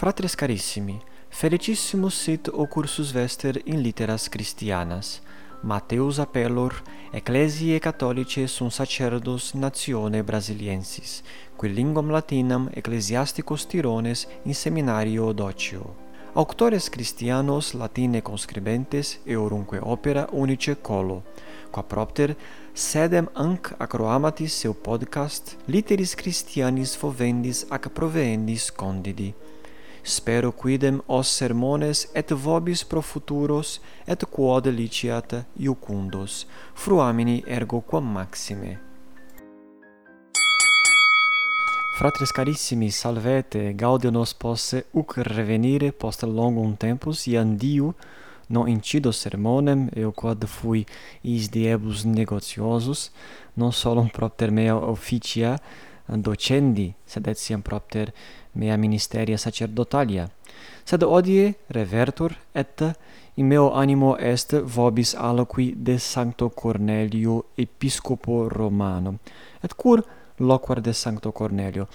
Fratres carissimi, felicissimus sit o cursus vester in litteras Christianas. Mateus appellor Ecclesiae Catholicae sunt sacerdos natione brasiliensis, qui linguam latinam ecclesiasticos tirones in seminario docio. Auctores Christianos latine conscribentes eorunque opera unice colo, qua propter sedem anc acroamatis seu podcast Literis Christianis fovendis ac proveendis condidi spero quidem os sermones et vobis pro futuros et quod liciat iucundos. Fruamini ergo quam maxime. Fratres carissimi, salvete, gaudio nos posse uc revenire post longum tempus, iam Diu non incido sermonem, eu quod fui is diebus negotiosus, non solum propter mea officia docendi, sed etiam propter mea ministeria sacerdotalia, sed odie revertur et in meo animo est vobis aloqui de Sancto Cornelio episcopo Romano, et cur loquar de Sancto Cornelio.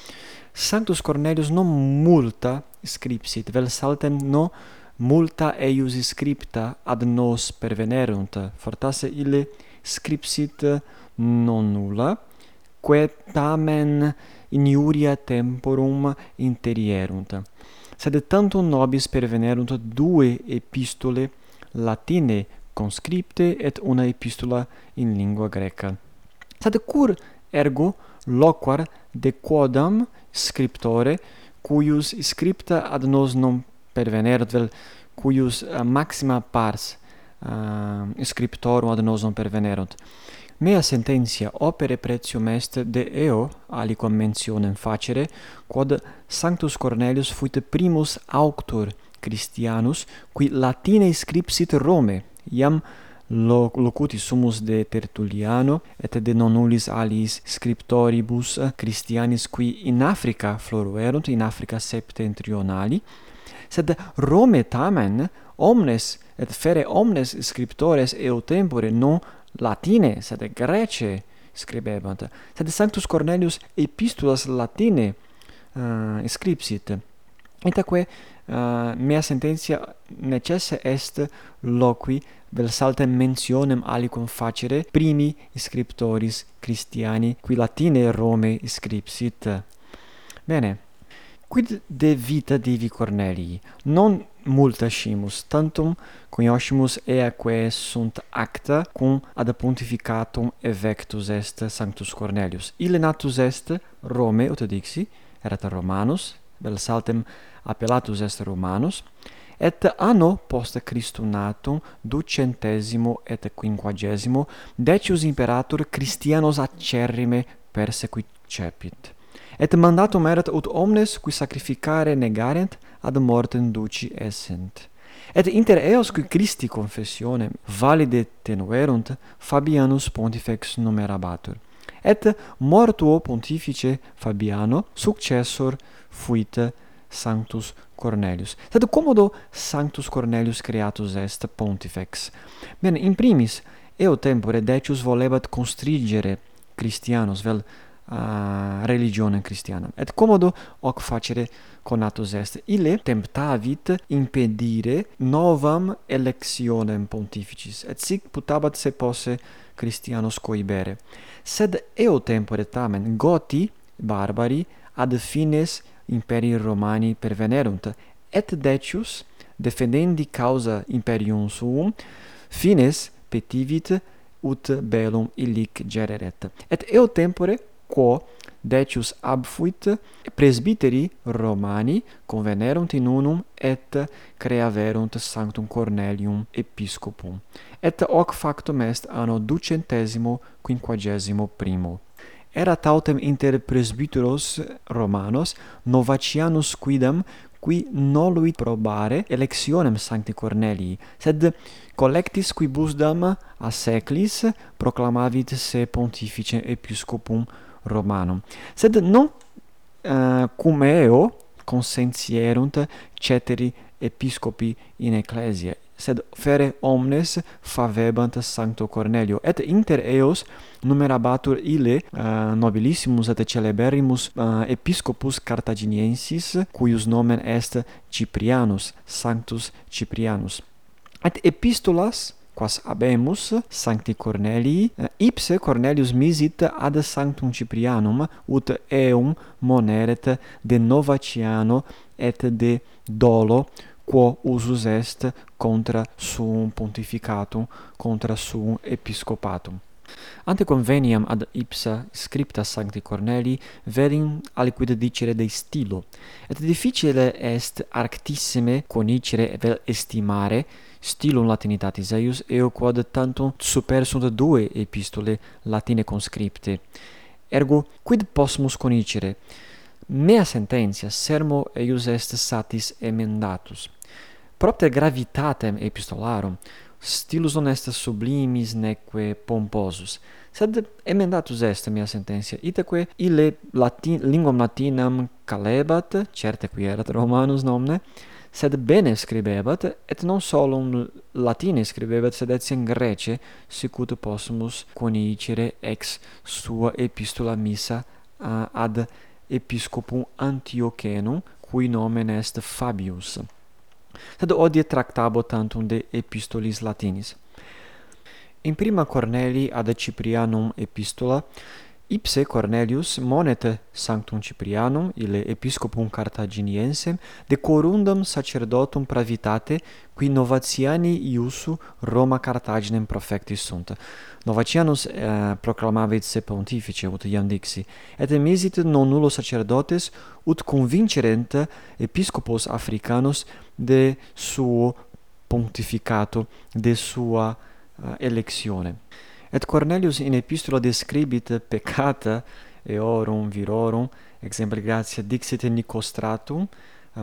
Sanctus Cornelius non multa scripsit, vel saltem no multa eius scripta ad nos pervenerunt, fortasse ille scripsit non nulla, quae tamen iniuria temporum interierunt. Sed tantum nobis pervenerunt due epistole latine conscripte et una epistola in lingua greca. Sed cur ergo loquar de quodam scriptore cuius scripta ad nos non pervenerunt vel cuius uh, maxima pars uh, scriptorum ad nos non pervenerunt Mea sententia opere pretium est de eo, aliquam mentionem facere, quod Sanctus Cornelius fuit primus auctor Christianus, qui Latine scripsit Rome, iam locuti sumus de Tertulliano et de non nullis aliis scriptoribus Christianis qui in Africa floruerunt in Africa septentrionali. Sed Rome tamen omnes et fere omnes scriptores eo tempore non latine, sed grece scribebant. Sed Sanctus Cornelius epistulas latine eh, uh, scripsit. Itaque uh, eh, mea sententia necesse est loqui vel saltem mentionem alicum facere primi scriptoris Christiani qui latine Rome scripsit. Bene, quid de vita divi Cornelii? Non multa scimus tantum cognoscimus eaque sunt acta cum ad pontificatum evectus est Sanctus Cornelius. Ille natus est Rome ut dixi erat Romanus vel saltem appellatus est Romanus et anno post Christum natum ducentesimo et quinquagesimo decius imperator Christianos acerrime persequicepit et mandatum erat ut omnes qui sacrificare negarent ad mortem duci essent. Et inter eos qui Christi confessionem valide tenuerunt Fabianus pontifex numerabatur. Et mortuo pontifice Fabiano successor fuit Sanctus Cornelius. Sed commodo Sanctus Cornelius creatus est pontifex. Bene, in primis, eo tempore decius volebat constrigere Christianos vel a religionem cristianam. Et commodo hoc facere conatus est. Ille temptavit impedire novam electionem pontificis, et sic putabat se posse Christianos coibere. Sed eo tempore tamen Goti, barbari, ad fines imperii Romani pervenerunt, et Decius, defendendi causa imperium suum, fines petivit ut bellum illic gereret. Et eo tempore quo decius abfuit presbyteri Romani convenerunt in unum et creaverunt sanctum Cornelium episcopum. Et hoc factum est anno ducentesimo quinquagesimo primo. Erat autem inter presbyteros Romanos Novacianus quidam qui noluit probare electionem sancti Cornelii, sed collectis quibusdam a seclis proclamavit se pontifice episcopum Romanum. Sed non eh, uh, cum eo consentierunt ceteri episcopi in ecclesiae, sed fere omnes favebant sancto Cornelio et inter eos numerabatur ille uh, nobilissimus et celeberrimus uh, eh, episcopus cartaginiensis cuius nomen est Ciprianus sanctus Ciprianus et epistolas quas habemus sancti Cornelii eh, ipse Cornelius misit ad sanctum Ciprianum ut eum moneret de Novatiano et de dolo quo usus est contra suum pontificatum contra suum episcopatum. Ante conveniam ad ipsa scripta Sancti Cornelii velim aliquid dicere de stilo, et difficile est arctissime conicere vel estimare stilum latinitatis eius eo quod tantum super sunt due epistole latine conscripte. Ergo, quid possumus conicere? Mea sententia sermo eius est satis emendatus. Propter gravitatem epistolarum, stilus non est sublimis neque pomposus. Sed emendatus est mea sententia itaque ille latin linguam latinam calebat certe qui erat romanus nomne sed bene scribebat et non solum latine scribebat sed etiam grece grece sicut possumus conicere ex sua epistula missa ad episcopum antiochenum cui nomen est Fabius. Sed odie tractabo tantum de epistolis latinis. In prima Cornelii ad Ciprianum epistola Ipse Cornelius monete sanctum Ciprianum ille episcopum Carthaginiensem decorundam sacerdotum pravitate qui Novatiani iussu Roma Carthaginem profectis sunt. Novatianus eh, proclamavit se pontifice ut iam dixi et emisit non nullo sacerdotes ut convincerent episcopos africanos de suo pontificato de sua eh, uh, electione. Et Cornelius in epistula describit peccata eorum virorum, exempli gratia dixit Nicostratum,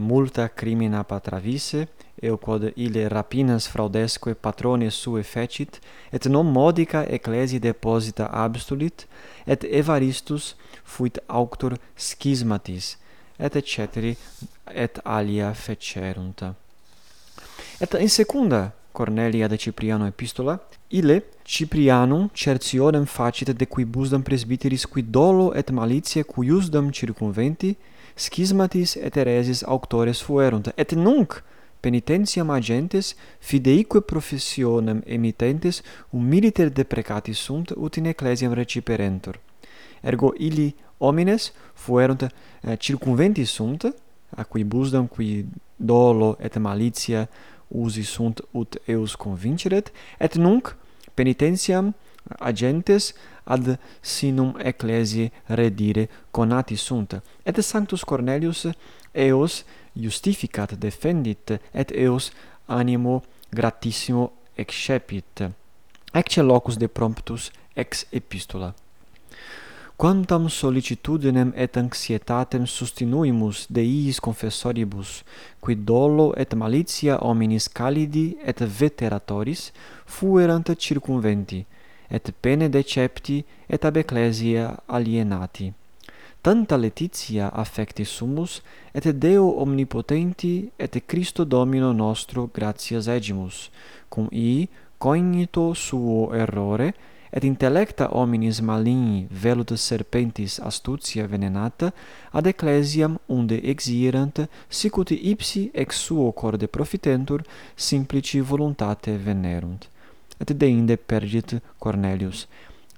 multa crimina patravisse, eo quod ille rapinas fraudesque patrones sue fecit, et non modica ecclesi deposita abstulit, et Evaristus fuit auctor schismatis, et ceteri et alia fecerunt. Et in secunda Cornelia de Cipriano epistola, ile Ciprianum certionem facit de quibusdam presbiteris qui dolo et malitia cuiusdam circumventi, schismatis et heresis auctores fuerunt, et nunc penitentiam agentes fideique professionem emittentes humiliter deprecatis sunt ut in ecclesiam reciperentur. Ergo illi homines fuerunt eh, circumventi sunt, a quibusdam qui dolo et malitia usi sunt ut eus convinceret, et nunc penitentiam agentes ad sinum ecclesiae redire conati sunt. Et Sanctus Cornelius eos justificat defendit, et eos animo gratissimo excepit. Ecce locus de promptus ex epistola quantam sollicitudinem et anxietatem sustinuimus de iis confessoribus, qui dolo et malitia hominis calidi et veteratoris fuerant circumventi, et pene decepti et ab ecclesia alienati. Tanta letitia affecti sumus, et Deo omnipotenti et Christo Domino nostro gratias egimus, cum i cognito suo errore, et intellecta hominis maligni velutus serpentis astutia venenata, ad ecclesiam unde exirant, sicut ipsi ex suo corde profitentur, simplici voluntate venerunt. Et deinde perdit Cornelius.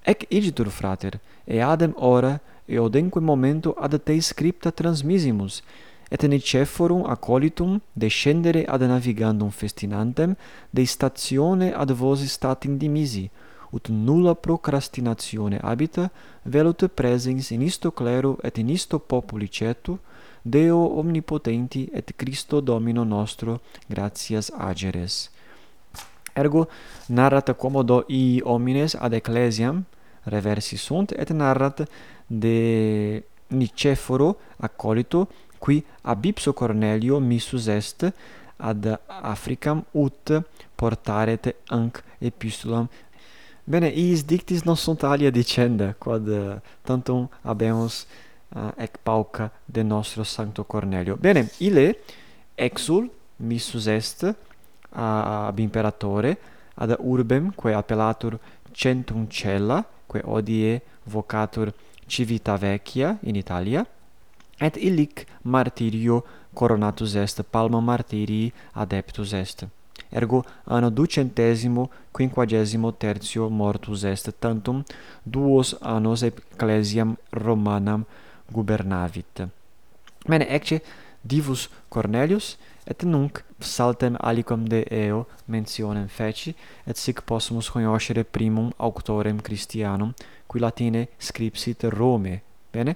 Ec igitur, frater, eadem ora, eodenque momento ad te scripta transmisimus, et niceforum acolitum descendere ad navigandum festinantem de statione ad vos statim dimisi ut nulla procrastinatione habita, velut presens in isto clero et in isto populi cetu, Deo omnipotenti et Christo Domino nostro, gratias ageres. Ergo narrat commodo i homines ad ecclesiam reversi sunt et narrat de Niceforo accolito qui ab ipso Cornelio missus est ad Africam ut portaret anc epistulam Bene, iis dictis non sunt alia dicenda, quod uh, tantum habemus uh, ec pauca de nostro Sancto Cornelio. Bene, ile exul missus est ab imperatore, ad urbem, quae appellatur Centum Cella, quae odie vocatur Civita Vecchia in Italia, et illic martirio coronatus est, palma martirii adeptus est ergo anno ducentesimo quinquagesimo tertio mortus est tantum duos annos ecclesiam Romanam gubernavit. Bene, ecce divus Cornelius, et nunc saltem alicum de eo mentionem feci, et sic possumus conoscere primum auctorem Christianum, qui latine scripsit Rome. Bene?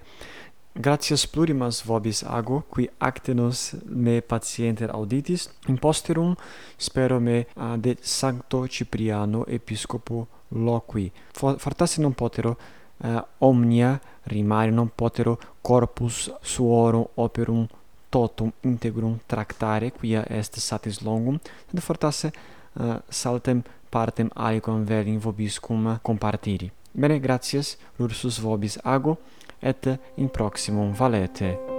gratias plurimas vobis ago, qui actenos me patienter auditis, in posterum spero me ah, de Sancto Cipriano Episcopo loqui. Fortasse non potero uh, omnia rimare non potero corpus suorum operum totum integrum tractare, quia est satis longum, sed fortasse uh, saltem partem alicum velim vobis cum compartiri. Bene, gratias, lursus vobis ago, et in proximum valete.